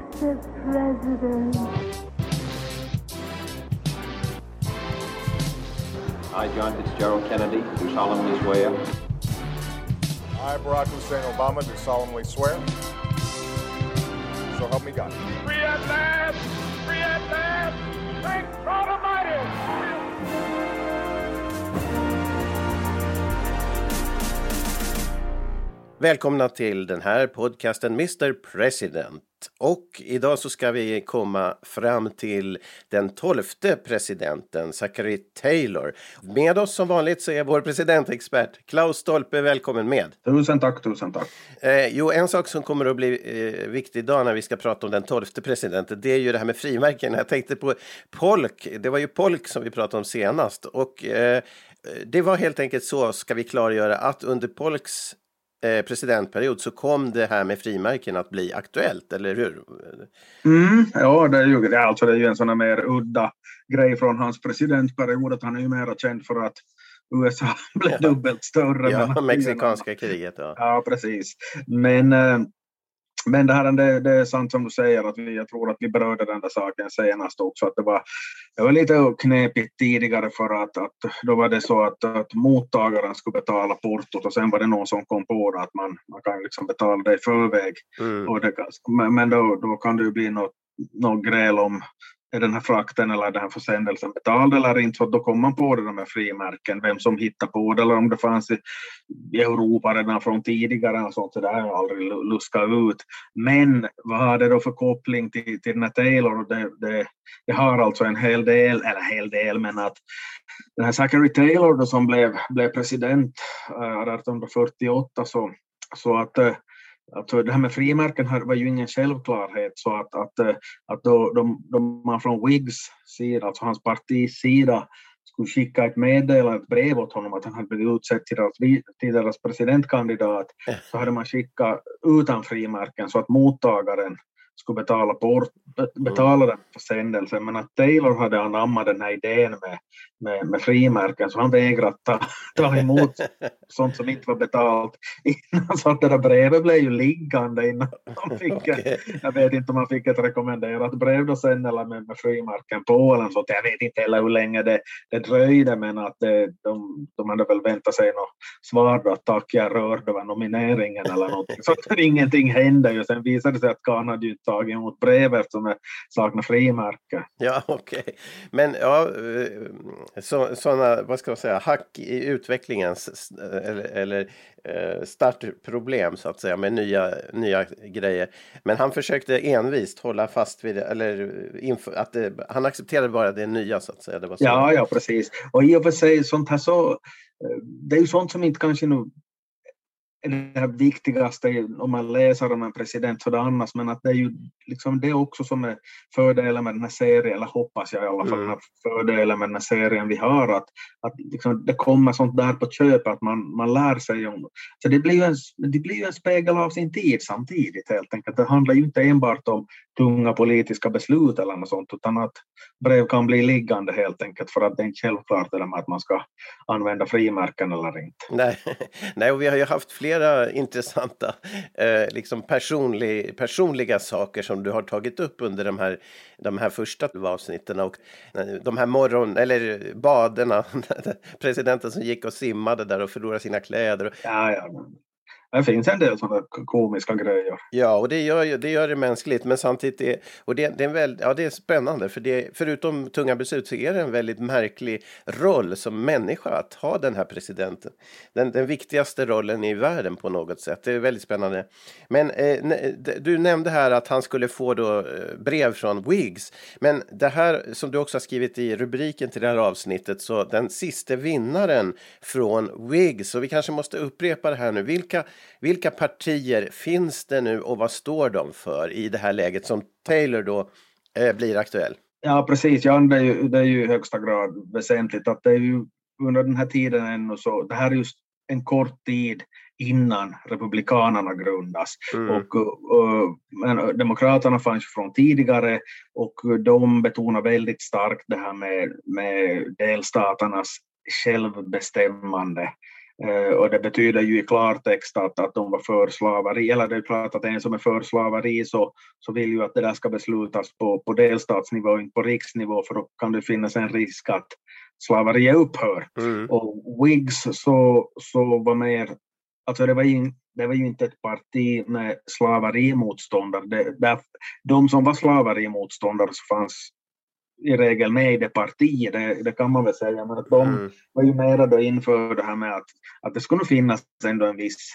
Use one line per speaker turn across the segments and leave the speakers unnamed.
Mr. President.
I, John Fitzgerald Kennedy, do solemnly swear
I, Barack Hussein Obama, do solemnly swear. So help me God.
Free at last! Free at last! Thank God Almighty!
Välkomna till den här podcasten Mr President. Och idag så ska vi komma fram till den tolfte presidenten, Zachary Taylor. Med oss som vanligt så är vår presidentexpert Klaus Stolpe, välkommen med.
Tusen tack, tusen tack.
Eh, jo, en sak som kommer att bli eh, viktig idag när vi ska prata om den tolfte presidenten, det är ju det här med frimärken. Jag tänkte på Polk, det var ju Polk som vi pratade om senast. Och eh, det var helt enkelt så, ska vi klargöra, att under Polks presidentperiod så kom det här med frimärken att bli aktuellt, eller hur?
Mm, ja, det är, ju, det, är alltså, det är ju en sån här mer udda grej från hans presidentperiod att han är ju mera känd för att USA blev dubbelt större.
Ja, mexikanska kriget. Ja.
Ja, precis. Men, eh, men det, här, det, det är sant som du säger, att vi, jag tror att vi berörde den där saken senast också, att det var, det var lite knepigt tidigare för att, att då var det så att, att mottagaren skulle betala portot och sen var det någon som kom på det att man, man kan liksom betala det i förväg.
Mm.
Och det, men då, då kan det ju bli något, något gräl om är den här frakten eller den här försändelsen betald eller inte, så då kom man på det, de här frimärken, vem som hittade på det eller om det fanns i, Europa redan från tidigare och sånt, så det har jag aldrig luskat ut. Men vad har det då för koppling till, till den här Taylor? Det, det, det har alltså en hel del, eller hel del, men att den här Zachary Taylor då, som blev, blev president eh, 1848 så, så att eh, Alltså det här med frimärken var ju ingen självklarhet så att, att, eh, att då, de, de, man från Whigs sida, alltså hans partis sida, skulle skicka ett meddelande, ett brev åt honom att han hade blivit utsedd till deras, till deras presidentkandidat, så hade man skickat utan frimärken så att mottagaren skulle betala, port, betala den försändelsen. Men att Taylor hade anammat den här idén med, med, med frimärken så han vägrade ta, ta emot sånt som inte var betalt innan. Så att det där brevet blev ju liggande innan han fick,
Okej.
jag vet inte om han fick ett rekommenderat brev då sen eller med, med frimärken på eller sånt. Jag vet inte heller hur länge det, det dröjde men att det, de, de hade väl väntat sig något svar då att tack jag rörde över nomineringen eller någonting. Så att ingenting hände ju. Sen visade det sig att Kahn hade ju inte tagit emot brevet som är- saknar frimärke.
Ja, okej. Men ja, eh, så, sådana, vad ska man säga, hack i utvecklingen s- s- eller, eller eh, startproblem så att säga med nya, nya grejer. Men han försökte envist hålla fast vid det, eller inför, att det, han accepterade bara det nya så att säga. Det var så.
Ja, ja, precis. Och i och för sig, sånt här så, eh, det är ju sånt som inte kanske nu det här viktigaste om man läser om en president det annars, men att det är ju liksom det också som är fördelen med den här serien, eller hoppas jag i alla fall,
Mm.
fördelen med den här serien vi har, att, att liksom det kommer sånt där på köpet, att man, man lär sig om Så det blir, ju en, det blir ju en spegel av sin tid samtidigt helt enkelt. Det handlar ju inte enbart om tunga politiska beslut eller något sånt, utan att brev kan bli liggande helt enkelt för att det är inte självklart det där med att man ska använda frimärken eller inte.
Nej, nej, och vi har ju haft flera intressanta eh, liksom personlig, personliga saker som du har tagit upp under de här, de här första avsnitten. Och eh, de här morgon eller baderna, presidenten som gick och simmade där och förlorade sina kläder.
Ja, ja. Det finns en del sådana komiska grejer.
Ja, och det gör, det gör det mänskligt, men samtidigt är, och det, det, är väl, ja, det är spännande, för det, förutom tunga beslut så är det en väldigt märklig roll som människa att ha den här presidenten. Den, den viktigaste rollen i världen på något sätt. Det är väldigt spännande. Men eh, du nämnde här att han skulle få då eh, brev från Whigs, men det här som du också har skrivit i rubriken till det här avsnittet, så den sista vinnaren från Whigs, så vi kanske måste upprepa det här nu. Vilka vilka partier finns det nu och vad står de för i det här läget som Taylor då eh, blir aktuell?
Ja, precis. Ja, det, är ju, det är ju i högsta grad väsentligt att det är ju under den här tiden ännu så, det här är just en kort tid innan Republikanerna grundas. Mm. Och, och, men Demokraterna fanns från tidigare och de betonar väldigt starkt det här med, med delstaternas självbestämmande. Uh, och det betyder ju i klartext att, att de var för slaveri, eller det är klart att en som är för slaveri så, så vill ju att det där ska beslutas på, på delstatsnivå, inte på riksnivå, för då kan det finnas en risk att slaveriet upphör. Mm. Och Whigs så, så var mer, alltså det var, in, det var ju inte ett parti med slaverimotståndare. Det, där, de som var slaverimotståndare så fanns i regel med i det partiet, det, det, kan man väl säga, men att de mm. var ju mera då inför det här med att, att det skulle finnas ändå en viss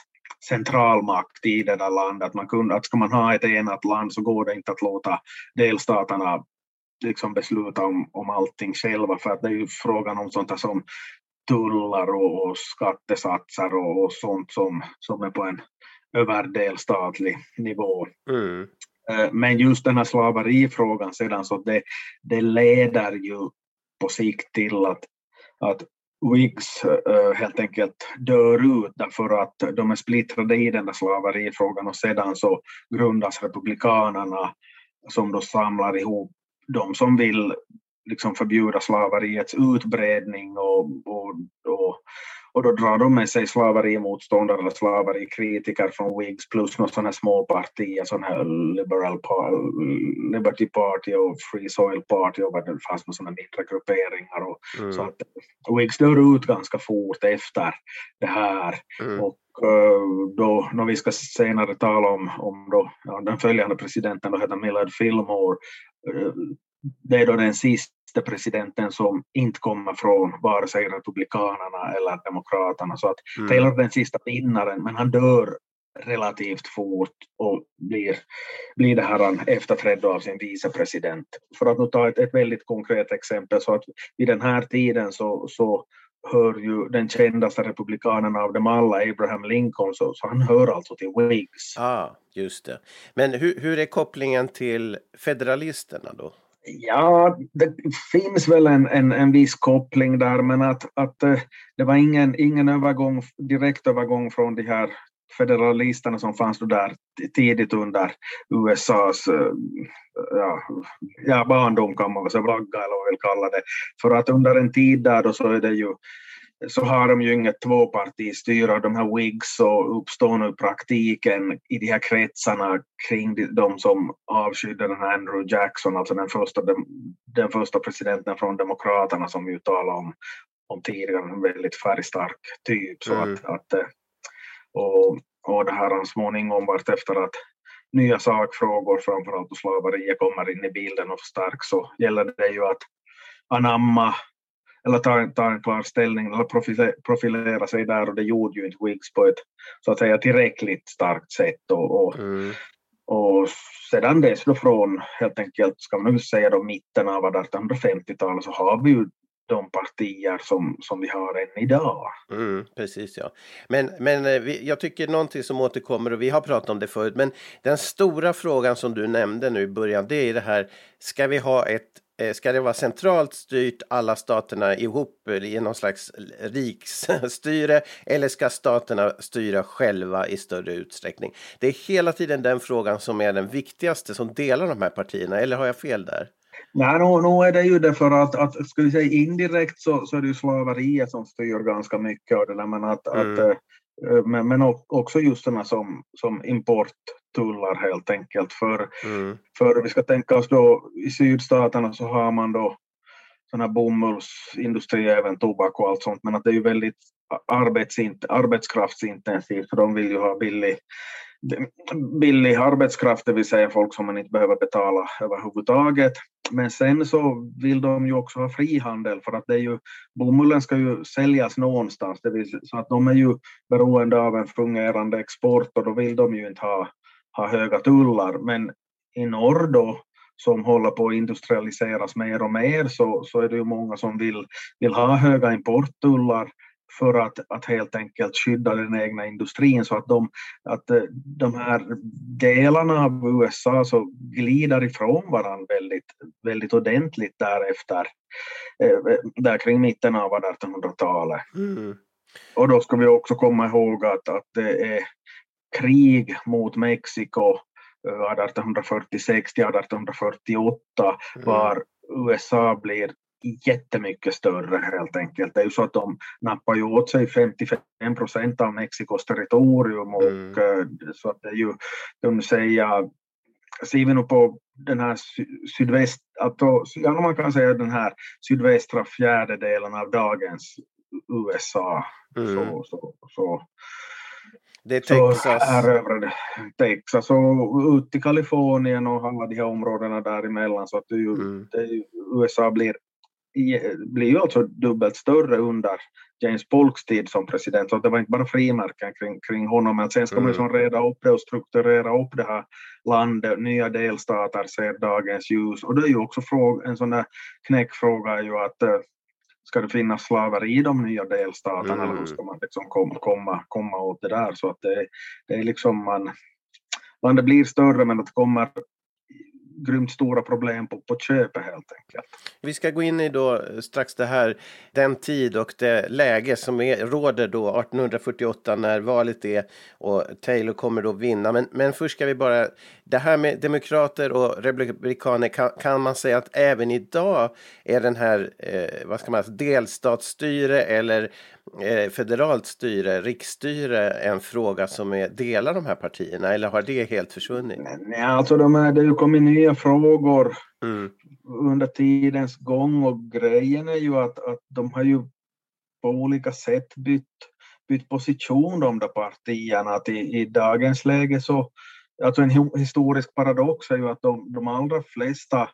centralmakt i det där landet. Att, man kunde, att ska man ha ett enat land så går det inte att låta delstaterna liksom besluta om, om allting själva för att det är ju frågan om sånt som tullar och, och skattesatser och, och, sånt som, som är på en överdelstatlig nivå. Mm. Eh, men just den här slaverifrågan sedan så det, det leder ju på sikt till att, att Whigs uh, helt enkelt dör ut därför att de är splittrade i den där slaverifrågan och sedan så grundas Republikanerna som då samlar ihop de som vill liksom förbjuda slaveriets utbredning och, och, och, och då drar de med sig slaverimotståndare eller slaverikritiker från Whigs plus några sådana små partier, sådana här Liberal Liberty Party och Free Soil Party och det fanns några sådana mindre grupperingar. Och, mm. Så att Whigs dör ut ganska fort efter det här. Mm. Och uh, då, när vi ska senare tala om, om då, ja, den följande presidenten, då heter Millard Fillmore, uh, det är då den sista presidenten som inte kommer från vare sig Republikanerna eller Demokraterna. Så att mm. Taylor är den sista vinnaren, men han dör relativt fort och blir, blir det här efterträdd av sin vicepresident. För att nu ta ett, ett väldigt konkret exempel så att vid den här tiden så, så hör ju den kändaste republikanen av dem alla, Abraham Lincoln, så, så han hör alltså till Whigs.
Ah, just det. Men hur, hur är kopplingen till federalisterna då?
Ja, det finns väl en, en, en viss koppling där, men att, att eh, det var ingen, ingen övergång, direkt övergång från de här federalisterna som fanns då där tidigt under USAs eh, ja, ja, barndom kan man väl säga, vagga eller vad man vill kalla det. För att under en tid där då så är det ju så har de ju inget tvåpartistyre de här Whigs så uppstår nu praktiken i de här kretsarna kring de som avskydde den här Andrew Jackson, alltså den första, den första presidenten från Demokraterna som ju talade om, om tidigare, en väldigt färgstark typ. Så mm. att, att, eh, och, och det här har småningom varit efter att nya sakfrågor, framförallt slaveriet, kommer in i bilden och förstärks så gäller det ju att anamma eller ta, ta en klar ställning eller profilera sig där och det gjorde ju inte Whigs på ett så att säga tillräckligt starkt sätt. Och, och, mm. och sedan dess då från helt enkelt, ska man nu säga då mitten av 1850-talet så har vi ju de partier som, som vi har än idag.
Mm, precis ja. Men, men eh, vi, jag tycker någonting som återkommer och vi har pratat om det förut men den stora frågan som du nämnde nu i början det är det här ska vi ha ett ska det vara centralt styrt alla staterna ihop i någon slags riksstyre eller ska staterna styra själva i större utsträckning? Det är hela tiden den frågan som är den viktigaste som delar de här partierna, eller har jag fel där?
Nej, nu, nu är det ju det för att, att ska vi säga indirekt så, så är det ju slaveriet som styr ganska mycket av det där, men att, mm. att eh, men, men också just sådana som, som importtullar helt enkelt. För, mm. för vi ska tänka oss då i sydstaterna så har man då sådana bomullsindustri, även tobak och allt sånt, men att det är ju väldigt arbetsint, arbetskraftsintensivt för de vill ju ha billig, billig arbetskraft, det vill säga folk som man inte behöver betala överhuvudtaget. Men sen så vill de ju också ha frihandel för att det är ju, bomullen ska ju säljas någonstans, det vill, så att de är ju beroende av en fungerande export och då vill de ju inte ha, ha höga tullar. Men i norr då, som håller på att industrialiseras mer och mer så, så är det ju många som vill, vill ha höga importtullar för att, att helt enkelt skydda den egna industrin så att de, att eh, de här delarna av USA så glider ifrån varandra väldigt, väldigt ordentligt därefter, eh, där kring mitten av 1800-talet.
Mm.
Och då ska vi också komma ihåg att, att det är krig mot Mexiko 1846 till 1848
Mm.
var USA blir jättemycket större helt enkelt. Det är ju så att de nappar ju åt sig 55 procent av Mexikos territorium och
Mm.
eh, så att det är ju, de säger, ser vi nu på den här sy- sydväst, ja, man kan säga den här sydvästra fjärdedelen av dagens USA.
Mm.
Så, så, så,
Det är
så
Texas.
erövrade Texas och ut i Kalifornien och alla de här områdena däremellan så att det ju,
Mm.
det är ju, USA blir, blir ju alltså dubbelt större under James Polks tid som president. Så det var inte bara frimärken kring, kring honom men sen ska man ju
Mm.
som reda upp det och strukturera upp det här landet. Nya delstater ser dagens ljus och det är ju också fråga, en sån där knäckfråga är ju att eh, ska det finnas slaveri i de nya delstaterna eller
Mm.
hur ska man liksom komma, komma, komma åt det där så att det, det är liksom man, landet blir större men att det kommer grymt stora problem på, på köpet helt enkelt.
Vi ska gå in i då strax det här, den tid och det läge som är, råder då 1848 när valet är och Taylor kommer då vinna. Men, men först ska vi bara, det här med demokrater och republikaner, kan, kan man säga att även idag är den här, eh, vad ska man säga, delstatsstyre eller eh, federalt styre, riksstyre, en fråga som är, delar de här partierna eller har det helt försvunnit?
Nej, alltså de är, det har ju kommit nya frågor
Mm.
under tidens gång och grejen är ju att, att de har ju på olika sätt bytt, bytt position de där partierna. Att i, I dagens läge så, alltså en hi- historisk paradox är ju att de, de allra flesta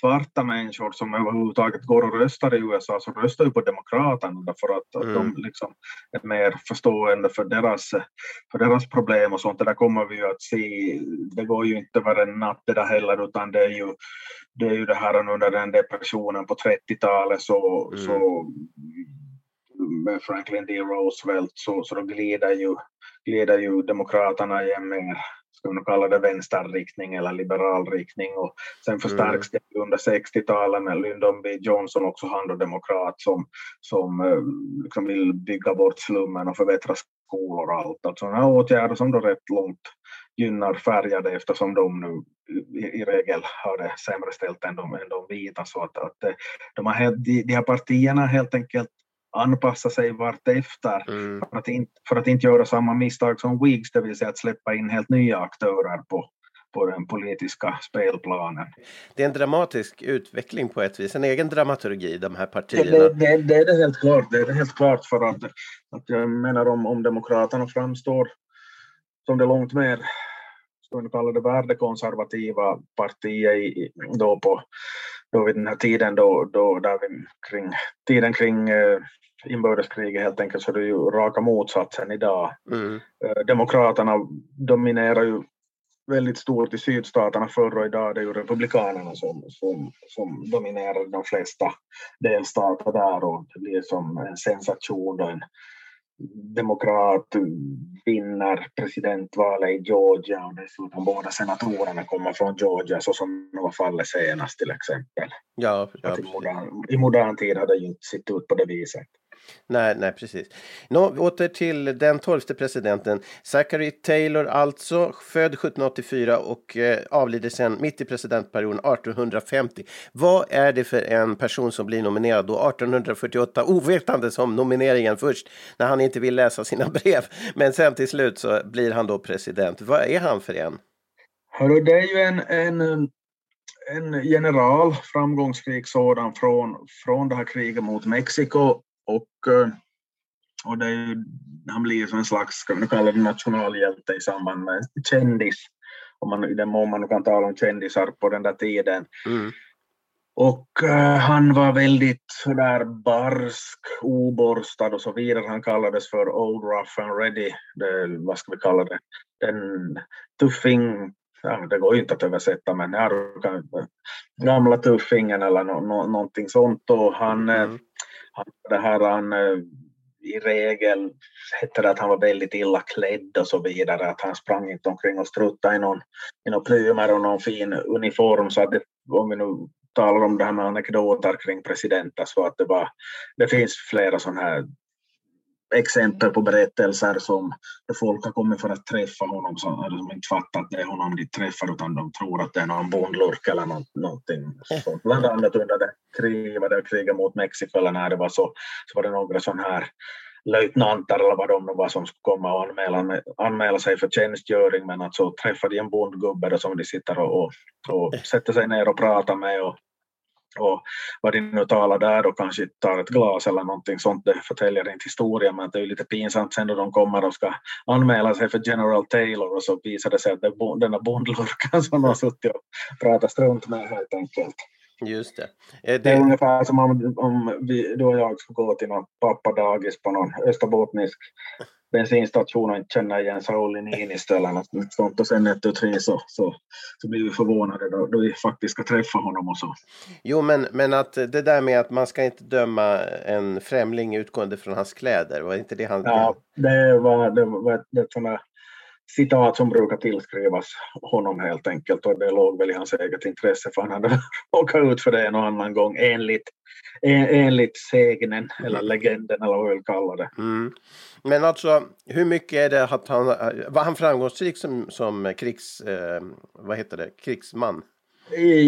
svarta människor som överhuvudtaget går och röstar i USA så röstar ju på Demokraterna därför att,
Mm.
de liksom är mer förstående för deras, för deras problem och sånt. Det där kommer vi ju att se. Det går ju inte över en natt det där heller utan det är ju det är ju det här under den depressionen på 30-talet så,
Mm.
så med Franklin D. Roosevelt så, så då glider ju, glider ju Demokraterna i en mer, ska man kalla det vänsterriktning eller liberal riktning och sen förstärks det under 60-talet med Lyndon B. Johnson, också han då demokrat som, som eh, liksom vill bygga bort slummen och förbättra skolor och allt. Alltså sådana åtgärder som då rätt långt gynnar färgade eftersom de nu i, i regel har det sämre ställt än de, än de vita. Så att, att eh, de, helt- de, de här partierna helt enkelt anpassat sig vartefter
Mm.
för att, inte, för att inte göra samma misstag som Whigs, det vill säga att släppa in helt nya aktörer på, på den politiska spelplanen.
Det är en dramatisk utveckling på ett vis, en egen dramaturgi, de här partierna.
det, det, det är det helt klart. Det är det helt klart för att, att jag menar om, om Demokraterna framstår som det långt mer, ska vi kalla det värdekonservativa partiet då på då vid den här tiden då, då där vi kring tiden kring eh, inbördeskriget helt enkelt så är det ju raka motsatsen idag.
Mm.
Eh, Demokraterna dominerar ju väldigt stort i sydstaterna förr och idag är det ju republikanerna som, som, som dominerar de flesta delstater där och det blir som en sensation då en demokrat vinner presidentvalet i Georgia och dessutom båda senatorerna kommer från Georgia så som var fallet senast till exempel.
Ja, ja
i, modern, I modern tid har det ju inte sett ut på det viset.
Nej, nej, precis. Nå, åter till den tolfte presidenten. Zachary Taylor, alltså född 1784 och eh, avlider sen mitt i presidentperioden 1850. Vad är det för en person som blir nominerad då 1848, ovetande som nomineringen först, när han inte vill läsa sina brev. Men sen till slut så blir han då president. Vad är han för en?
Hörru, det är ju en, en, en general, framgångsrik sådan, från, från det här kriget mot Mexiko. Och, eh, och är han blir som en slags, ska vi kalla det nationalhjälte i samband med kändis. Om man, I den mån man kan tala om kändisar på den där tiden.
Mm.
Och eh, han var väldigt sådär barsk, oborstad och så vidare. Han kallades för Old Rough and Ready. Det, vad ska vi kalla det? Den tuffing, ja, det går ju inte att översätta men gamla tuffingen eller no, no, någonting sånt. Och han, eh,
Mm
det här, han eh, i regel hette det att han var väldigt illa klädd och så vidare, att han sprang inte omkring och struttade i någon, i någon plymer och någon fin uniform. Så att det, om vi nu talar om det här med anekdoter kring presidenter så att det, var, det finns flera sådana här exempel på berättelser som folk har kommit för att träffa honom de inte fattat att det är honom de träffar utan de tror att det är någon bondlurk eller något, någonting sånt. Bland annat under det kriget, kriget mot Mexiko eller när det var så, så var det några sådana här löjtnanter eller vad de nu var som skulle komma och anmäla, anmäla sig för tjänstgöring men att så träffade de en bondgubbe som de sitter och, och, och sätter sig ner och pratar med och och vad de nu talar där då kanske tar ett glas eller någonting sånt, det förtäljer inte historien men det är lite pinsamt sen då de kommer och ska anmäla sig för General Taylor och så visar det sig att det är denna bondlurken som de har suttit och pratat strunt med helt enkelt.
Just det.
Det, det är ungefär som om, om vi, du och jag skulle gå till någon pappadagis på någon österbottnisk bensinstation och inte känner igen Sauli Niinistö eller något sånt och sen ett och tre så, så, så blir vi förvånade då, då vi faktiskt ska träffa honom och så.
Jo, men, men att det där med att man ska inte döma en främling utgående från hans kläder, var inte det han...
Ja, det var, det var ett, ett sånt citat som brukar tillskrivas honom helt enkelt och det låg väl i hans eget intresse för han hade råkat ut för det en och annan gång enligt, enligt sägnen eller legenden eller vad vi vill kalla det.
Mm. Men alltså hur mycket är det att han var han framgångsrik som, som krigs, eh, vad heter det, krigsman?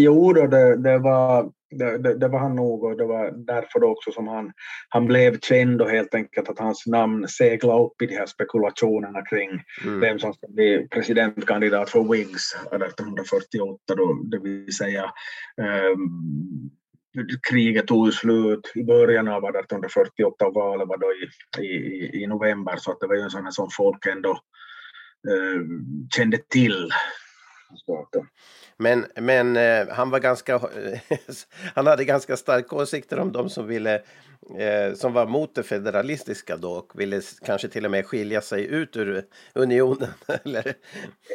Jo, då, det, det, var, det, det, det, var han nog och det var därför också som han, han blev känd och helt enkelt att hans namn seglade upp i de här spekulationerna kring mm. vem som ska bli presidentkandidat för Whigs 1848 då, det vill säga um, kriget tog slut i början av 1848 och valet var då i, i, i november så att det var ju en sån här som folk ändå uh, kände till. Så att,
men, men eh, han var ganska, han hade ganska starka åsikter om de som ville, eh, som var mot det federalistiska då och ville kanske till och med skilja sig ut ur unionen. Eller?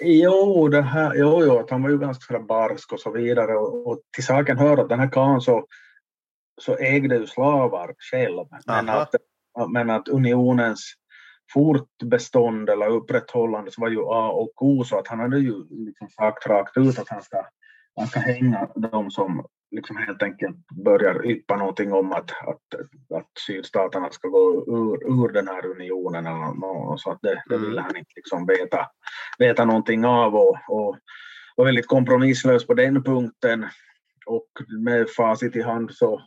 Jo, det här, jo, jo, han var ju ganska barsk och så vidare och, och till saken hör att den här karln så, så ägde ju slavar själv. Men att, men att unionens fortbestånd eller upprätthållande så var ju A och O så att han hade ju liksom sagt rakt ut att han ska, han ska hänga de som liksom helt enkelt börjar yppa någonting om att, att, att sydstaterna ska gå ur, ur den här unionen eller något, så att det, det ville han inte liksom veta, veta någonting av och, och var väldigt kompromisslös på den punkten. Och med facit i hand så,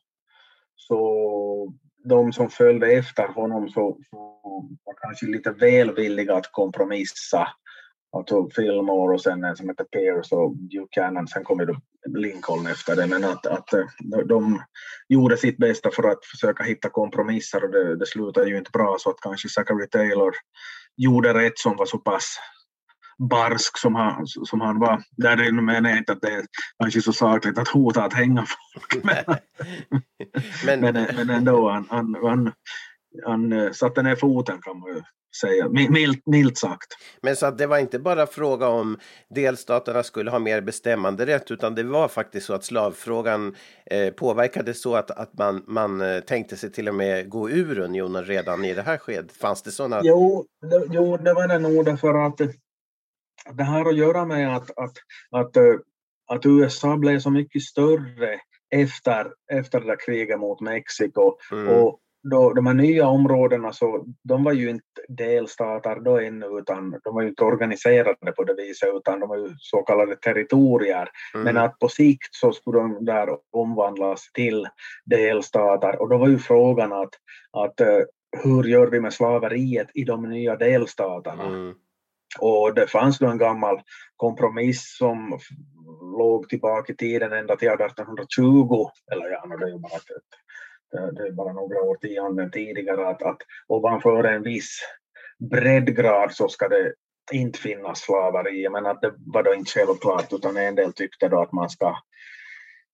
så de som följde efter honom så, så var kanske lite välvilliga att kompromissa. Alltså Fillmore och sen en som hette Pierce och Buchanan, sen kom ju Lincoln efter det. Men att, att eh, de gjorde sitt bästa för att försöka hitta kompromisser och det, det slutade ju inte bra så att kanske Zachary Taylor gjorde rätt som var så pass barsk som han, som han var. Där menar jag inte att det är kanske så sakligt att hota att hänga folk. Men, men, men ändå, han, han, han, han eh, satte ner foten kan man ju säga, milt, milt sagt.
Men så att det var inte bara fråga om delstaterna skulle ha mer bestämmande rätt utan det var faktiskt så att slavfrågan eh, påverkade så att, att man, man eh, tänkte sig till och med gå ur unionen redan i det här skedet. Fanns det sådana?
Jo, det, jo, det var det nog därför att det har att göra med att, att, att, eh, att USA blev så mycket större efter, efter det där kriget mot Mexiko. Mm. Och då, de här nya områdena så, de var ju inte delstater då ännu utan de var ju inte organiserade på det viset utan de var ju så kallade territorier. Mm. Men att på sikt så skulle de där omvandlas till delstater och då var ju frågan att, att eh, hur gör vi med slaveriet i de nya delstaterna? Mm. Och det fanns då en gammal kompromiss som låg tillbaka i tiden ända till 1820, eller ja, det är ju bara, typ, ett, det är bara några årtionden tidigare, att, att ovanför en viss breddgrad så ska det inte finnas slaveri, men att det var då inte självklart utan en del tyckte då att man ska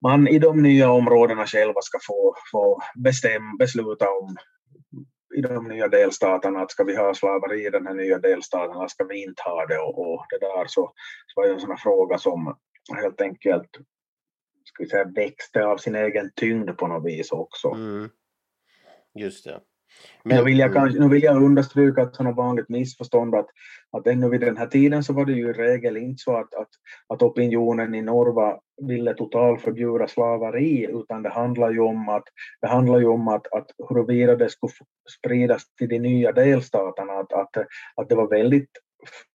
man i de nya områdena själva ska få, få bestäm, besluta om i de nya delstaterna att ska vi ha slaveri i den här nya delstaten eller ska vi inte ha det och, och det där så, så var det en sån fråga som helt enkelt ska vi säga, växte av sin egen tyngd på något vis också. Mm.
Just det.
Men, nu, vill jag kanske, nu vill jag understryka ett sådant vanligt missförstånd att, att ännu vid den här tiden så var det ju i regel inte så att, att, att opinionen i Norva ville totalförbjuda slaveri utan det handlar ju om att, det handlar ju om att, att huruvida det skulle spridas till de nya delstaterna, att, att, att det var väldigt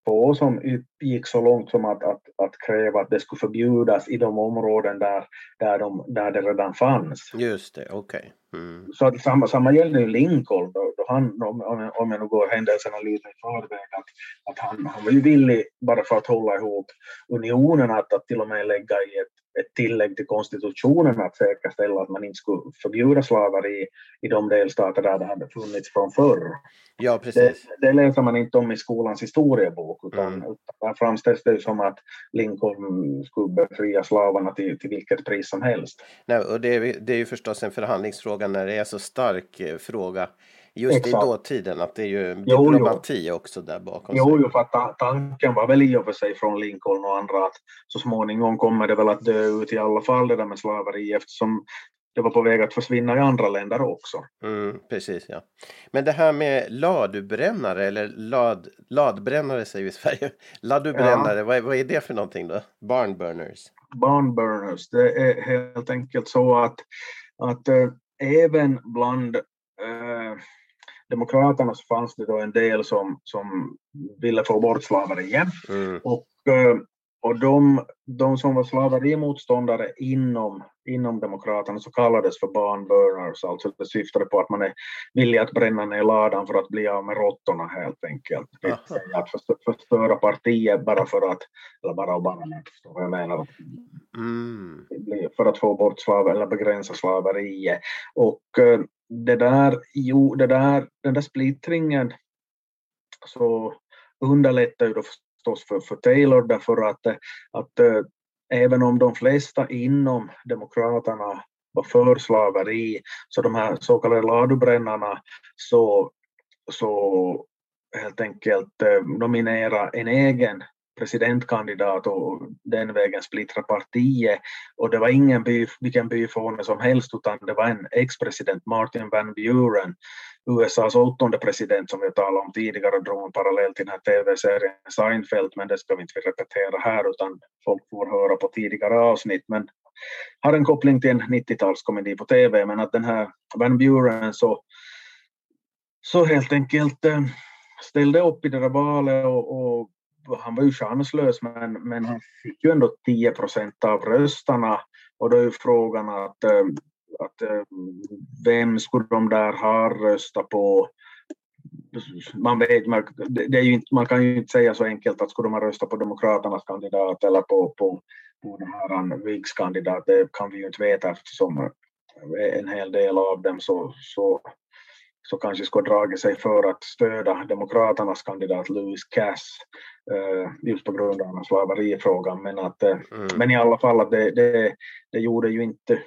få som gick så långt som att, att, att kräva att det skulle förbjudas i de områden där, där, de, där det redan fanns.
Just det, okej. Okay.
Mm. Så att samma, samma gällde ju Lincoln, då, då han, om, om jag nu går händelserna lite i förväg, att, att han, han var ju villig bara för att hålla ihop unionen att, att till och med lägga i ett ett tillägg till konstitutionen att säkerställa att man inte skulle förbjuda slaveri i de delstater där det hade funnits från förr.
Ja, precis.
Det, det läser man inte om i skolans historiebok utan, mm. utan där framställs det som att Lincoln skulle befria slavarna till, till vilket pris som helst.
Nej, och det, är, det är ju förstås en förhandlingsfråga när det är så stark eh, fråga Just Exakt. i dåtiden, att det är ju diplomati jo, jo. också där bakom.
Jo, jo, för att tanken var väl i och för sig från Lincoln och andra att så småningom kommer det väl att dö ut i alla fall det där med slaveri eftersom det var på väg att försvinna i andra länder också.
Mm, precis, ja. Men det här med ladubrännare eller lad, ladbrännare säger vi i Sverige. Ladubrännare, ja. vad, vad är det för någonting då? Barnburners?
Barnburners, det är helt enkelt så att, att äh, även bland äh, Demokraterna så fanns det då en del som, som ville få bort slaveriet. Mm. Och, eh, och de, de som var slaverimotståndare inom, inom Demokraterna så kallades för barnburners, alltså det syftade på att man är villig att bränna ner ladan för att bli av med råttorna helt enkelt. Att förstöra partiet bara för att, eller bara förstår vad jag menar. Mm. För att få bort slav eller begränsa slaveriet. Och eh, det där, jo, det där, den där splittringen så underlättar ju då förstås för, för Taylor därför att, eh, att äh, även om de flesta inom Demokraterna var för slaveri, så de här så kallade ladubrännarna så, så helt enkelt eh, äh, nominera en egen presidentkandidat och den vägen splittra partiet. Och det var ingen by, vilken byfåne som helst utan det var en ex-president, Martin Van Buren, USAs åttonde president som vi talade om tidigare drog en parallell till den här tv-serien Seinfeld men det ska vi inte repetera här utan folk får höra på tidigare avsnitt. Men har en koppling till en 90-talskomedi på tv men att den här Van Buren så, så helt enkelt eh, ställde upp i det där valet och, och han var ju chanslös men, men han fick ju ändå 10 procent av rösterna och då är ju frågan att, eh, att eh, vem skulle de där ha röstat på? Man, vet, man, det är ju inte, man kan ju inte säga så enkelt att skulle de ha röstat på Demokraternas kandidat eller på, på, på den här Viggs kandidat, det kan vi ju inte veta eftersom en hel del av dem så, så så kanske skulle ha dragit sig för att stödja Demokraternas kandidat Louis Cass eh, just på grund av slaverifrågan. Men, att, eh, mm. men i alla fall att det, det, det gjorde ju inte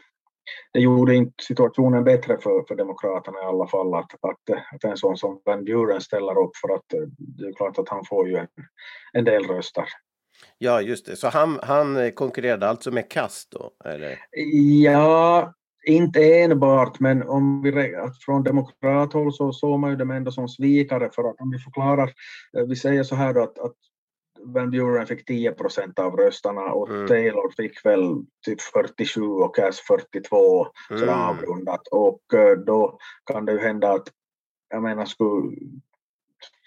det gjorde inte situationen bättre för, för Demokraterna i alla fall att, att, att en sån som Van Buren ställer upp för att eh, det är klart att han får ju en, en del röster.
Ja, just det. Så han, han konkurrerade alltså med Kass då? Eller?
Ja, inte enbart, men om vi från demokrathåll så såg man ju dem ändå som svikare för att om vi förklarar, eh, vi säger så här då att, att Van Buren fick 10 procent av rösterna och mm. Taylor fick väl typ 47 och Cass 42 mm. så avrundat och eh, då kan det ju hända att jag menar skulle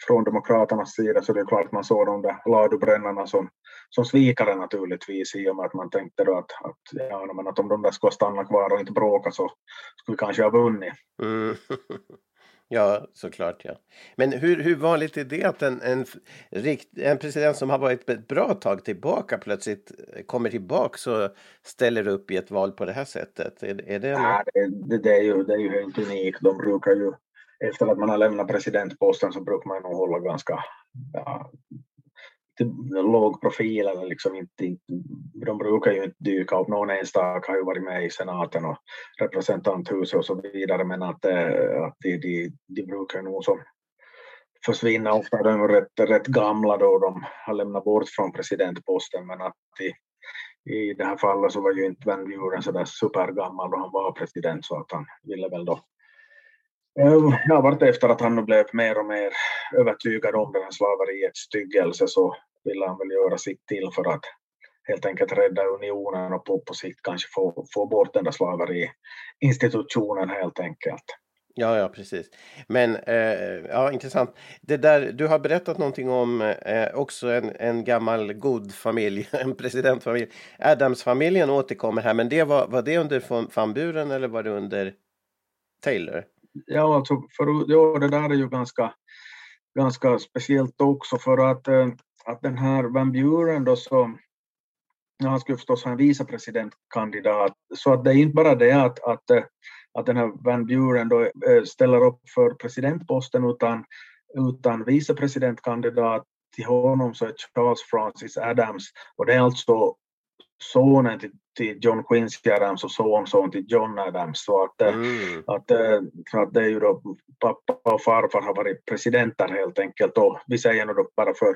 från Demokraternas sida så det är klart man såg de där ladubrännarna som, som svikare naturligtvis i och med att man tänkte då att, att, ja, men att om de där skulle stanna kvar och inte bråka så skulle vi kanske ha vunnit. Mm.
Ja, såklart. Ja. Men hur, hur vanligt är det att en, en, en president som har varit ett bra tag tillbaka plötsligt kommer tillbaka och ställer upp i ett val på det här sättet? Är, är det,
ja, det, det, är ju, det är ju helt unikt. De brukar ju efter att man har lämnat presidentposten så brukar man nog hålla ganska ja, låg profil eller liksom inte, de brukar ju inte dyka upp. Någon enstaka har ju varit med i senaten och representanthuset och så vidare men att, eh, att de, de, de brukar nog som försvinna. Ofta är de rätt, rätt gamla då de har lämnat bort från presidentposten men att i, i det här fallet så var ju inte Van Buren så där supergammal då han var president så att han ville väl då Ja, vart vartefter att han blev mer och mer övertygad om den här slaveriets styggelse så ville han väl göra sitt till för att helt enkelt rädda unionen och på, på sikt kanske få, få bort den där slaveriinstitutionen helt enkelt.
Ja, ja, precis. Men eh, ja, intressant. Det där, du har berättat någonting om eh, också en, en gammal god familj, en presidentfamilj. Adams-familjen återkommer här, men det var, var det under van- Van Buren eller var det under Taylor?
Ja, alltså för, ja, det där är ju ganska, ganska speciellt också för att, eh, att den här Van Buren då så, ja, han skulle förstås ha en vicepresidentkandidat, så att det är inte bara det att, att, eh, att den här Van Buren då eh, ställer upp för presidentposten utan, utan vicepresidentkandidat. Till honom så är Charles Francis Adams. Och det är alltså sonen till, till John Quincy Adams och sonson till John Adams. Så att, eh,
Mm.
att, eh, att det är ju då pappa och farfar har varit presidenter helt enkelt och vi säger nu då bara för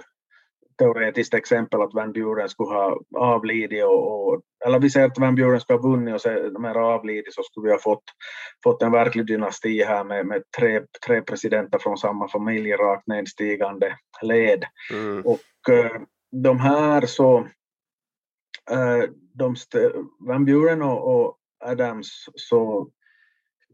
teoretiskt exempel att Van Buren skulle ha avlidit och, och eller vi säger att Van Buren skulle ha vunnit och här avlidit så skulle vi ha fått, fått en verklig dynasti här med, med tre, tre presidenter från samma familj rakt nedstigande led.
Mm.
Och eh, de här så, de st- Van Buren och, och Adams så,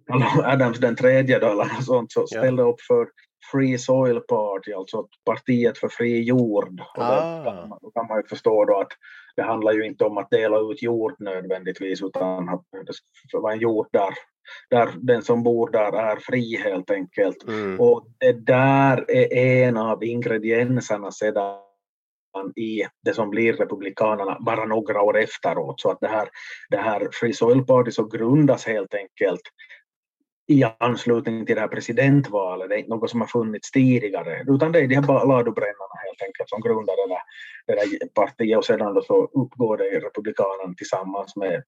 Adams den tredje då, eller något sånt, så
Ja.
ställde upp för Free Soil Party, alltså partiet för fri jord. Och
Ah.
då, då kan man ju förstå då att det handlar ju inte om att dela ut jord nödvändigtvis, utan att det ska vara en jord där, där den som bor där är fri helt enkelt.
Mm.
Och det där är en av ingredienserna sedan i det som blir Republikanerna bara några år efteråt. Så att det här, det här Free Soil Party så grundas helt enkelt i anslutning till det här presidentvalet. Det är inte något som har funnits tidigare, utan det är de här ladubrännarna helt enkelt som grundar det där, det där partiet och sedan då så uppgår det i Republikanerna tillsammans med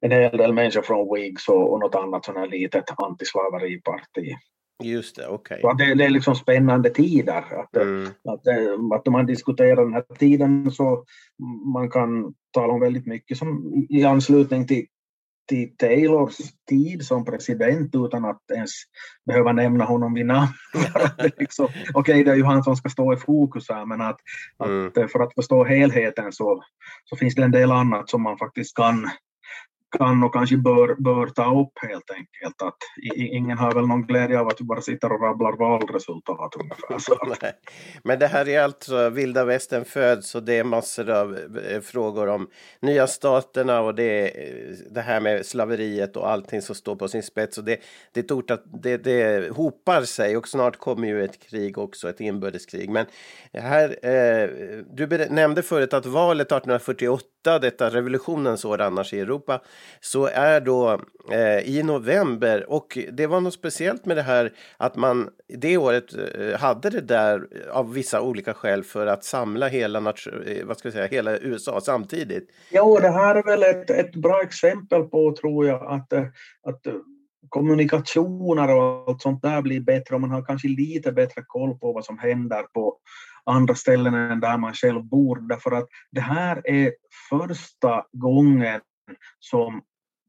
en hel del människor från Whigs och, och något annat sånt här litet antislaveriparti.
Just det, okej.
Att det, det är liksom spännande tider. Att,
Mm.
att, eh, att om man diskuterar den här tiden så man kan tala om väldigt mycket som i anslutning till, till Taylors tid som president utan att ens behöva nämna honom vid namn. Liksom, Okej, det är ju han som ska stå i fokus här men att,
Mm.
att eh, för att förstå helheten så, så finns det en del annat som man faktiskt kan kan och kanske bör, bör ta upp helt enkelt. Att ingen har väl någon glädje av att vi bara sitter och rabblar valresultat ungefär.
Men det här är alltså vilda västern föds och det är massor av eh, frågor om nya staterna och det eh, det här med slaveriet och allting som står på sin spets och det, det, är tort att det, det hopar sig och snart kommer ju ett krig också, ett inbördeskrig. Men här, eh, du nämnde förut att valet 1848, detta revolutionens år annars i Europa, så är då eh, i november och det var något speciellt med det här att man det året eh, hade det där av vissa olika skäl för att samla hela, eh, vad ska jag säga, hela USA samtidigt.
Jo, det här är väl ett, ett bra exempel på, tror jag, att, eh, att kommunikationer och allt sånt där blir bättre och man har kanske lite bättre koll på vad som händer på andra ställen än där man själv bor. Därför att det här är första gången som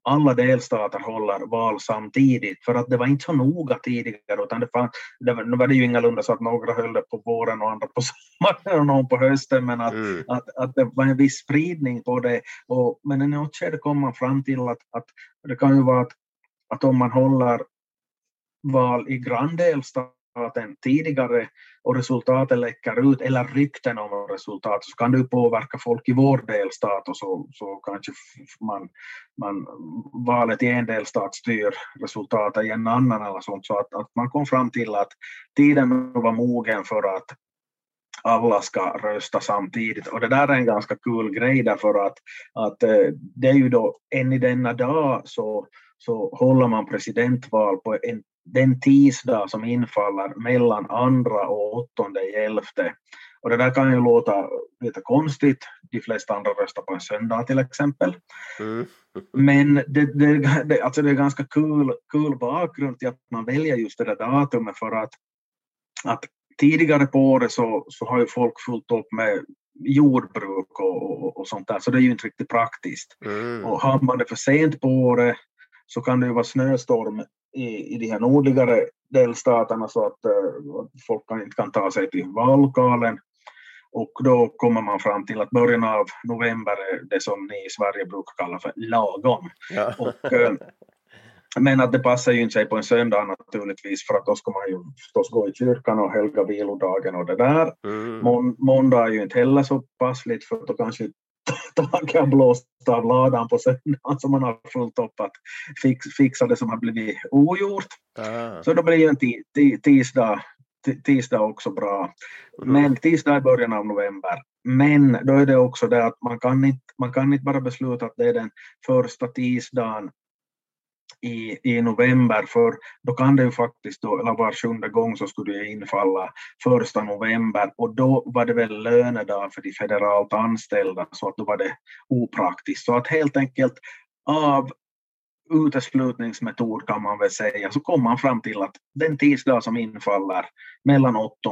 alla delstater håller val samtidigt, för att det var inte så noga tidigare, utan det fanns, det var, nu var det ju ingalunda så att några höll det på våren och andra på sommaren och någon på hösten, men att,
Mm.
att, att det var en viss spridning på det. Och, men i något skede kom man fram till att, att det kan ju vara att, att om man håller val i resultaten tidigare och resultaten läcker ut, eller rykten om resultat, så kan det ju påverka folk i vår delstat och så, så kanske man, man, valet i en delstat styr resultatet i en annan eller sånt. Så att, att man kom fram till att tiden var mogen för att alla ska rösta samtidigt. Och det där är en ganska kul grej därför att, att eh, det är ju då än i denna dag så, så håller man presidentval på en, den tisdag som infaller mellan andra och åttonde i elfte. Och det där kan ju låta lite konstigt. De flesta andra röstar på en söndag till exempel.
Mm.
Men det, det, det, alltså det är ganska kul, kul bakgrund till att man väljer just det där datumet för att, att tidigare på året så, så har ju folk fullt upp med jordbruk och, och, och sånt där, så det är ju inte riktigt praktiskt.
Mm.
Och har man det för sent på året så kan det ju vara snöstorm i, i de här nordligare delstaterna så att uh, folk kan, inte kan ta sig till vallokalen. Och då kommer man fram till att början av november är det som ni i Sverige brukar kalla för lagom.
Ja.
Och, uh, men att det passar ju inte sig på en söndag naturligtvis för att då ska man ju förstås gå i kyrkan och helga vilodagen och det där.
Mm.
Mån, måndag är ju inte heller så passligt för då kanske taket har blåst av ladan på söndagen så man har fullt upp att fix, fixa det som har blivit ogjort.
Ah.
Så då blir ju en ti, ti, tisdag, ti, tisdag också bra.
Mm.
Men tisdag är början av november. Men då är det också det att man kan inte, man kan inte bara besluta att det är den första tisdagen i, i november, för då kan det ju faktiskt, då, eller var sjunde gång så skulle det infalla första november och då var det väl lönedag för de federalt anställda så att då var det opraktiskt. Så att helt enkelt av uteslutningsmetod kan man väl säga så kom man fram till att den tisdag som infaller mellan 8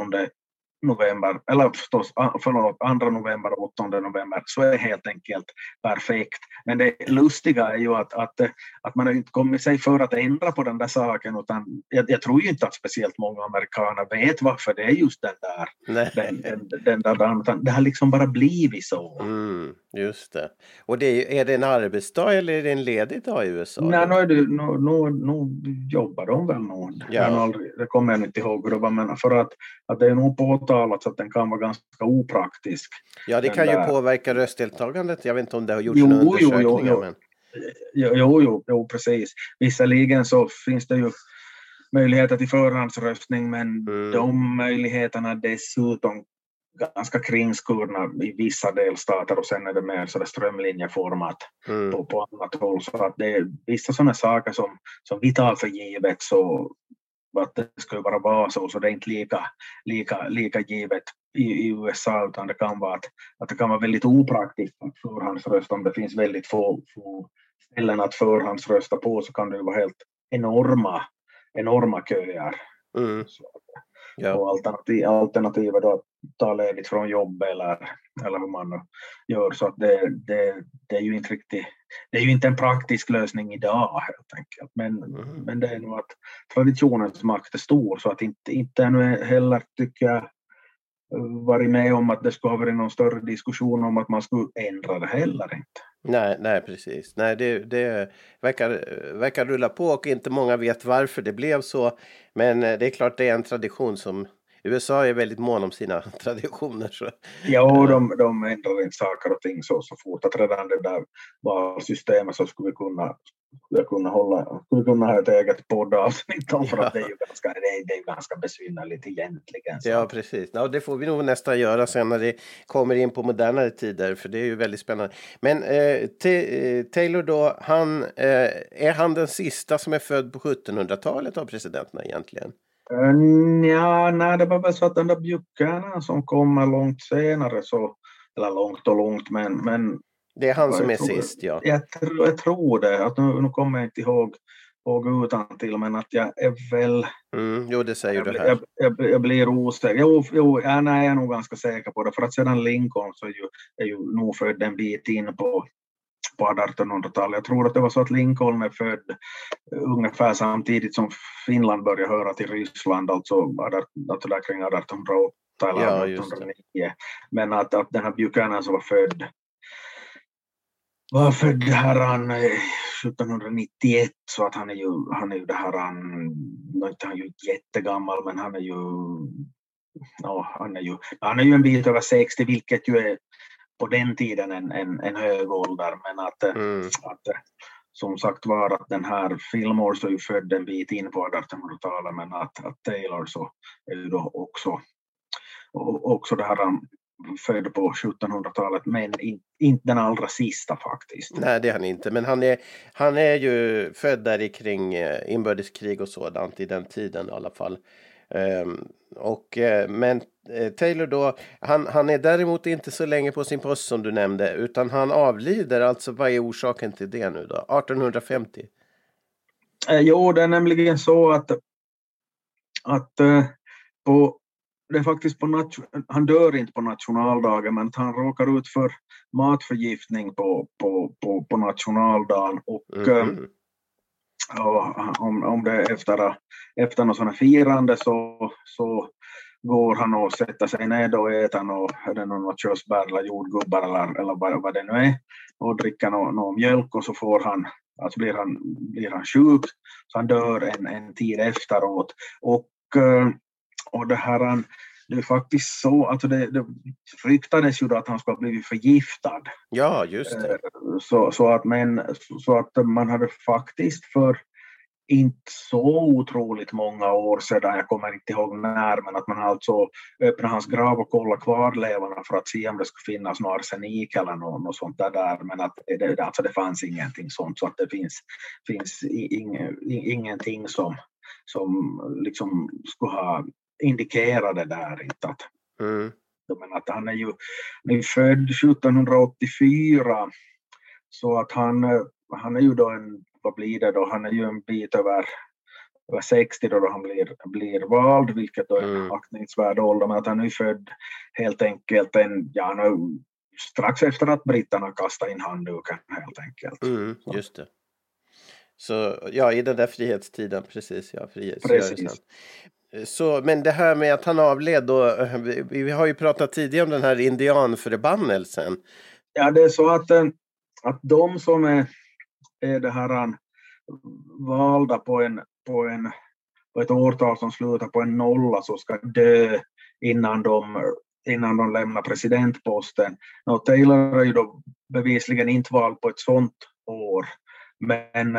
november, eller förstås ah, förlåt, 2 november och 8 november, så är helt enkelt perfekt. Men det lustiga är ju att, att, att man har inte kommit sig för att ändra på den där saken, utan jag, jag tror ju inte att speciellt många amerikaner vet varför det är just den där,
Nej.
den, den, den där dagen, utan det har liksom bara blivit så.
Mm, just det. Och det är, det en arbetsdag eller är det en ledig dag i USA?
Nej, nu, är det, nu, nu, nu jobbar de väl nog.
Ja.
Aldrig, det kommer jag inte ihåg hur det var, men för att, att det är nog påtalat så att den kan vara ganska opraktisk.
ja, det kan ju
där-
påverka röstdeltagandet. Jag vet inte om det har gjorts
Jo,
några
jo, jo, jo.
Men...
Jo, jo, jo, precis. Visserligen så finns det ju möjligheter till förhandsröstning, men
Mm.
de möjligheterna dessutom ganska kringskurna i vissa delstater och sen är det mer så där strömlinjeformat
Mm.
på, på annat håll. Så att det är vissa sådana saker som, som vi tar för givet så att det ska ju bara vara så, så det är inte lika, lika, lika givet i, i USA utan det kan vara att, att det kan vara väldigt opraktiskt att förhandsrösta om det finns väldigt få, få ställen att förhandsrösta på så kan det ju vara helt enorma, enorma köer.
Mm.
Så,
Ja.
och alternativ, alternativet då att ta ledigt från jobb eller, eller hur man nu gör. Så att det, det, det är ju inte riktigt, det är ju inte en praktisk lösning idag helt enkelt. Men,
Mm.
men det är nog att traditionens makt är stor så att inte, inte ännu heller tycker jag varit med om att det skulle ha varit någon större diskussion om att man skulle ändra det heller inte.
Nej, nej, precis. Nej, det, det verkar, verkar rulla på och inte många vet varför det blev så. Men eh, det är klart det är en tradition som USA är väldigt mån om sina traditioner. Så.
Ja, de, de ändrar inte saker och ting så, så fort att redan det där valsystemet så skulle vi kunna, skulle kunna, hålla, skulle kunna ha ett eget poddavsnitt om för att det är ju ganska, det är, det är ju ganska besynnerligt egentligen. Så.
Ja, precis. Ja, det får vi nog nästan göra sen när det kommer in på modernare tider, för det är ju väldigt spännande. Men eh, eh, Taylor då, han, eh, är han den sista som är född på 1700-talet av presidenterna egentligen?
Uh, ja, nej, det var väl så att den där Buchanan som kommer långt senare så, eller långt och långt, men, men
Det är han som är
jag tror-
sist, ja.
jag, tror- jag tror det. Att nu, nu kommer jag inte ihåg, ihåg utan till men att jag är väl
Mm, jo, det säger
Jag,
du
blir-
här.
jag, jag, jag blir osäker. Jo, jo ja, nej, jag är nog ganska säker på det. För att sedan Lincoln så är ju, är ju nog född en bit in på, på 1800-talet. Jag tror att det var så att Lincoln är född eh, ungefär samtidigt som Finland började höra till Ryssland, alltså, alltså där kring 1808 eller
Ja, just det.
1809. Men att, att den här Buchanan som var född var född här han eh, 1791 så att han är ju, han är ju det här han, är inte han ju jättegammal men han är ju, ja, han är ju, han är ju en bit över 60 vilket ju är på den tiden en, en, en hög ålder men att, eh,
Mm,
att eh, som sagt var att den här Fillmore så är ju född en bit in på 1800-talet men att, att Taylor så är ju då också, också det här han född på 1700-talet men in, inte den allra sista faktiskt.
nej, det är han inte. Men han är, han är ju född där i kring eh, inbördeskrig och sådant i den tiden i alla fall. Ehm, och, men Taylor då, han, han är däremot inte så länge på sin post som du nämnde, utan han avlider. Alltså vad är orsaken till det nu då? 1850?
Eh, Jo, det är nämligen så att, att eh, på, det är faktiskt på han dör inte på nationaldagen men han råkar ut för matförgiftning på, på, på, på nationaldagen och eh,
Mhm.
och om, om det är efter, efter något sådant firande så, så går han och sätter sig ner och äter något, är det något körsbär eller jordgubbar eller, eller vad, vad det nu är och dricker någon, någon mjölk och så får han, alltså blir han, blir han sjuk så han dör en, en tid efteråt. Och, eh, och det här det är faktiskt så att det, det ryktades ju då att han skulle ha blivit förgiftad.
Ja, just det.
Eh, så, så, att, men, så att man hade faktiskt för inte så otroligt många år sedan, jag kommer inte ihåg när, men att man alltså öppnade hans grav och kollade kvarlevorna för att se om det skulle finnas någon arsenik eller något, sånt där, men att det, alltså det fanns ingenting sånt, så att det finns, finns ing, ingenting som, som liksom skulle ha indikerat det där. Inte att,
Mm.
men att han är ju han är född 1784, så att han, han är ju då en vad blir det då, han är ju en bit över, över 60 då, då han blir, blir vald, vilket då är en
Mm.
aktningsvärd ålder, men att han är född helt enkelt en, ja, nu, strax efter att britterna kastade in handduken helt enkelt.
Mm, just det. Så ja, i den där frihetstiden, precis. Ja, frihetsrörelsen.
Precis.
Så, men det här med att han avled då, vi, vi har ju pratat tidigare om den här indianförbannelsen.
Ja, det är så att, eh, att de som är, är det här eh, valda på, en, på, en, på ett årtal som slutar på en nolla så ska dö innan de, innan de lämnar presidentposten. No, Taylor är ju då bevisligen inte vald på ett sånt år. Men,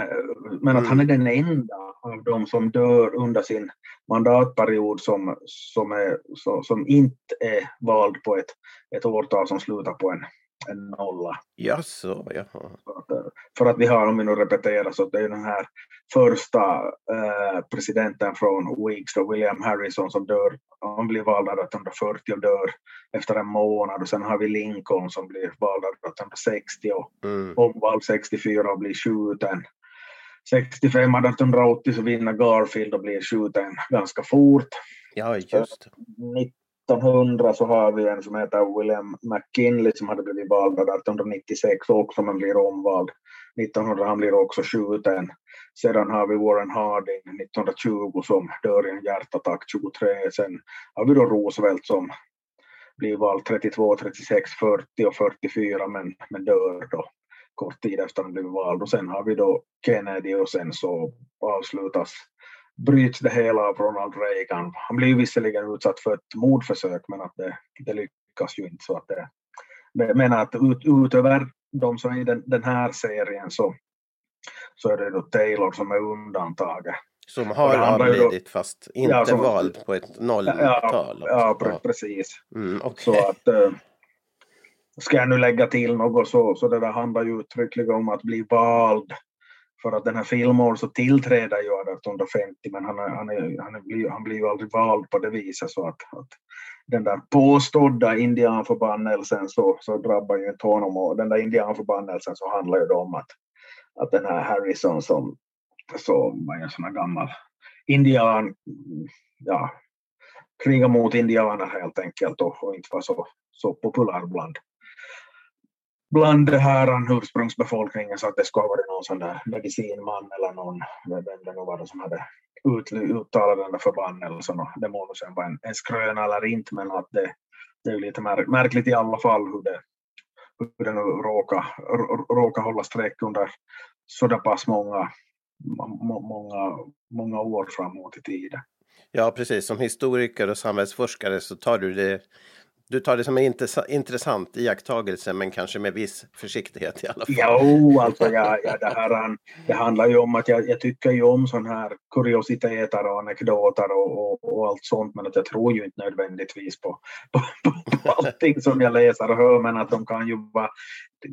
men att han är den enda av de som dör under sin mandatperiod som, som, är, som inte är vald på ett, ett årtal som slutar på en, en nolla.
Jaså, jaha.
Eh, För att vi har, om vi nu repeterar, så det är den här första eh, presidenten från Whigs, då, William Harrison, som dör. Han blir vald 1840 och dör efter en månad. Och sen har vi Lincoln som blir vald 1860 och
Mm.
omvald 64 och blir skjuten. 65 1880 så vinner Garfield och blir skjuten ganska fort.
Ja, just.
1900 så har vi en som heter William McKinley som hade blivit vald 1896 också men blir omvald. 1900 han blir också skjuten. Sedan har vi Warren Harding 1920 som dör i en hjärtattack 23. Sen har vi då Roosevelt som blir vald 32, 36, 40 och 44 men, men dör då kort tid efter han blivit vald. Och sen har vi då Kennedy och sen så avslutas bryts det hela av Ronald Reagan. Han blir ju visserligen utsatt för ett mordförsök men att det, det lyckas ju inte. Så att det, men att ut, utöver de som är i den, den här serien så, så är det då Taylor som är undantaget.
Som har
då-
avlidit fast inte
Ja, som-
vald på ett nolltal.
ja,
Ja.
precis.
Mm, okej.
Så att eh, ska jag nu lägga till något så, så det där handlar ju uttryckligen om att bli vald. För att den här Fillmore så tillträder ju 1850 men han, är, han, är, han, är, blir- han blir ju aldrig vald på det viset så att, att den där påstådda indianförbannelsen så, så drabbar ju inte honom. Och den där indianförbannelsen så handlar ju då om att, att den här Harrison som, så var en sån här gammal indian, ja, kriga mot indianer helt enkelt och, och inte var så, så populär bland, bland det här ursprungsbefolkningen så att det skulle ha varit någon sån där medicinman eller någon, vem det nu var det som hade ut, uttalat den där förbannelsen och det må nu sen vara en, en skröna eller inte men att det, det är ju lite märk, märkligt i alla fall hur det, hur det nu råkar, råkar hålla streck under så där pass många, må- många, många år framåt i tiden.
Ja, precis. Som historiker och samhällsforskare så tar du det du tar det som en intressant iakttagelse, men kanske med viss försiktighet i alla fall.
Jo, alltså ja, ja, det, här, det handlar ju om att jag, jag tycker ju om sådana här kuriositeter och anekdoter och, och, och allt sånt, men att jag tror ju inte nödvändigtvis på, på, på, på allting som jag läser och hör, men att de kan ju vara,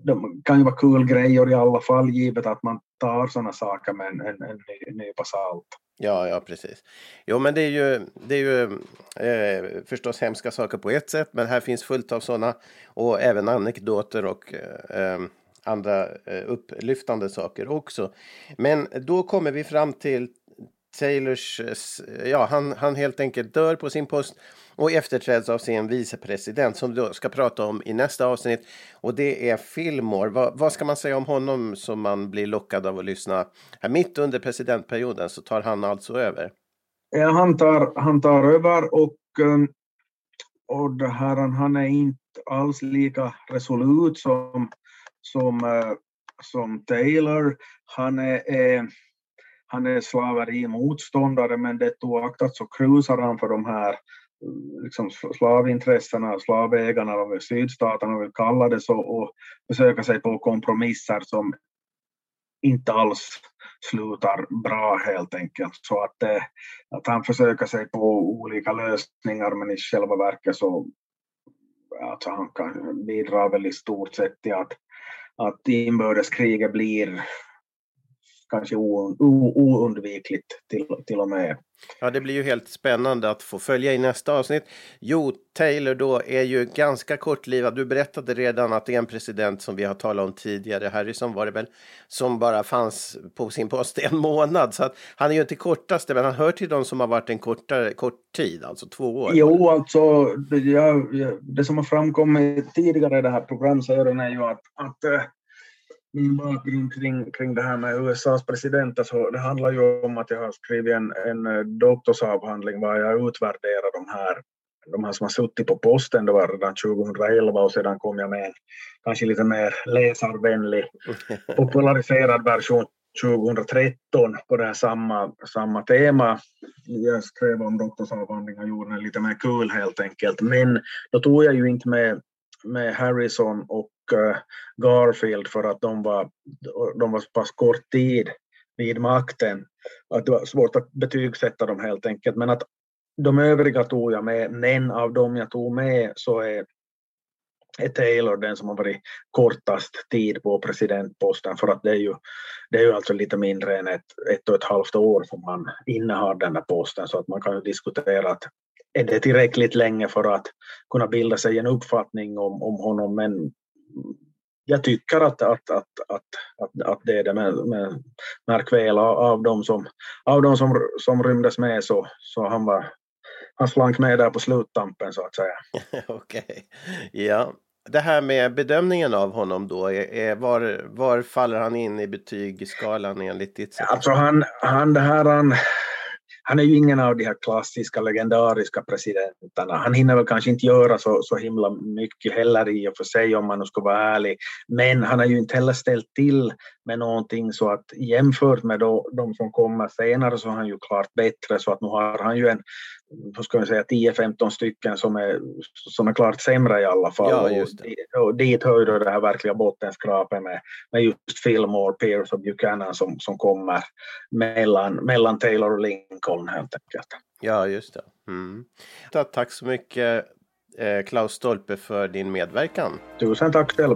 de kan ju vara kul grejer i alla fall, givet att man tar sådana saker med en, en, en ny, nypa salt.
Ja, ja, precis. Jo, men det är ju, det är ju eh, förstås hemska saker på ett sätt, men här finns fullt av sådana och även anekdoter och eh, andra eh, upplyftande saker också. Men då kommer vi fram till Taylors, eh, ja, han, han helt enkelt dör på sin post och efterträds av sin vicepresident som vi ska prata om i nästa avsnitt. Och det är Fillmore. Vad, vad ska man säga om honom som man blir lockad av att lyssna? Här mitt under presidentperioden så tar han alltså över.
Ja, han tar, han tar över och, ehm, och det här, han är inte alls lika resolut som, som, eh, som Taylor. Han är, är, han är slaverimotståndare men det oaktat så krusar han för de här liksom slavintressena, slavägarna, de sydstaterna vill kalla det så, och försöka sig på kompromisser som inte alls slutar bra helt enkelt. Så att, eh, att han försöker sig på olika lösningar men i själva verket så alltså han kan bidra väl i stort sett till att, att inbördeskriget blir kanske oundvikligt till, till och med.
Ja, det blir ju helt spännande att få följa i nästa avsnitt. Jo, Taylor då är ju ganska kortlivad. Du berättade redan att det är en president som vi har talat om tidigare, Harrison var det väl, som bara fanns på sin post en månad. Så att han är ju inte kortaste, men han hör till de som har varit en kortare, kort tid, alltså två år.
Jo, alltså det, ja, det som har framkommit tidigare i det här programserien är ju att, att eh, min bakgrund kring, kring det här med USAs president, alltså, det handlar ju om att jag har skrivit en, en eh, doktorsavhandling där jag utvärderar de här, de här som har suttit på posten, det var redan 2011 och sedan kom jag med en kanske lite mer läsarvänlig populariserad version 2013 på det här samma, samma tema. Jag skrev om doktorsavhandlingen och gjorde den lite mer kul helt enkelt. Men då tog jag ju inte med, med Harrison och eh, Garfield för att de var, de var så pass kort tid vid makten att det var svårt att betygsätta dem helt enkelt. Men att de övriga tog jag med, men av dem jag tog med så är, är Taylor den som har varit kortast tid på presidentposten för att det är ju, det är ju alltså lite mindre än ett, ett och ett halvt år som man innehar den här posten så att man kan ju diskutera att är det tillräckligt länge för att kunna bilda sig en uppfattning om, om honom men jag tycker att, att, att, att, att, att det är det, men, men märk väl av de som, av de som, som rymdes med så, så han var han slank med där på sluttampen så att säga.
Okej, okay. ja. Det här med bedömningen av honom då, är, är, var, var faller han in i betygsskalan enligt ditt sätt?
Alltså han, han, det här, han, han är ju ingen av de här klassiska legendariska presidenterna. Han hinner väl kanske inte göra så, så himla mycket heller i och för sig om man nu ska vara ärlig. Men han har ju inte heller ställt till med någonting så att jämfört med då, de som kommer senare så är han ju klart bättre så att nu har han ju en hur ska vi säga, 10-15 stycken som är, som är klart sämre i alla fall.
Ja, just
det. Och, och dit hör ju det här verkliga bottenskrapet med, med just Fillmore, Pierce och Buchanan som, som kommer mellan, mellan Taylor och Lincoln helt enkelt.
Ja, just det. Mm. Tack så mycket eh, Klaus Stolpe för din medverkan.
Tusen tack själv.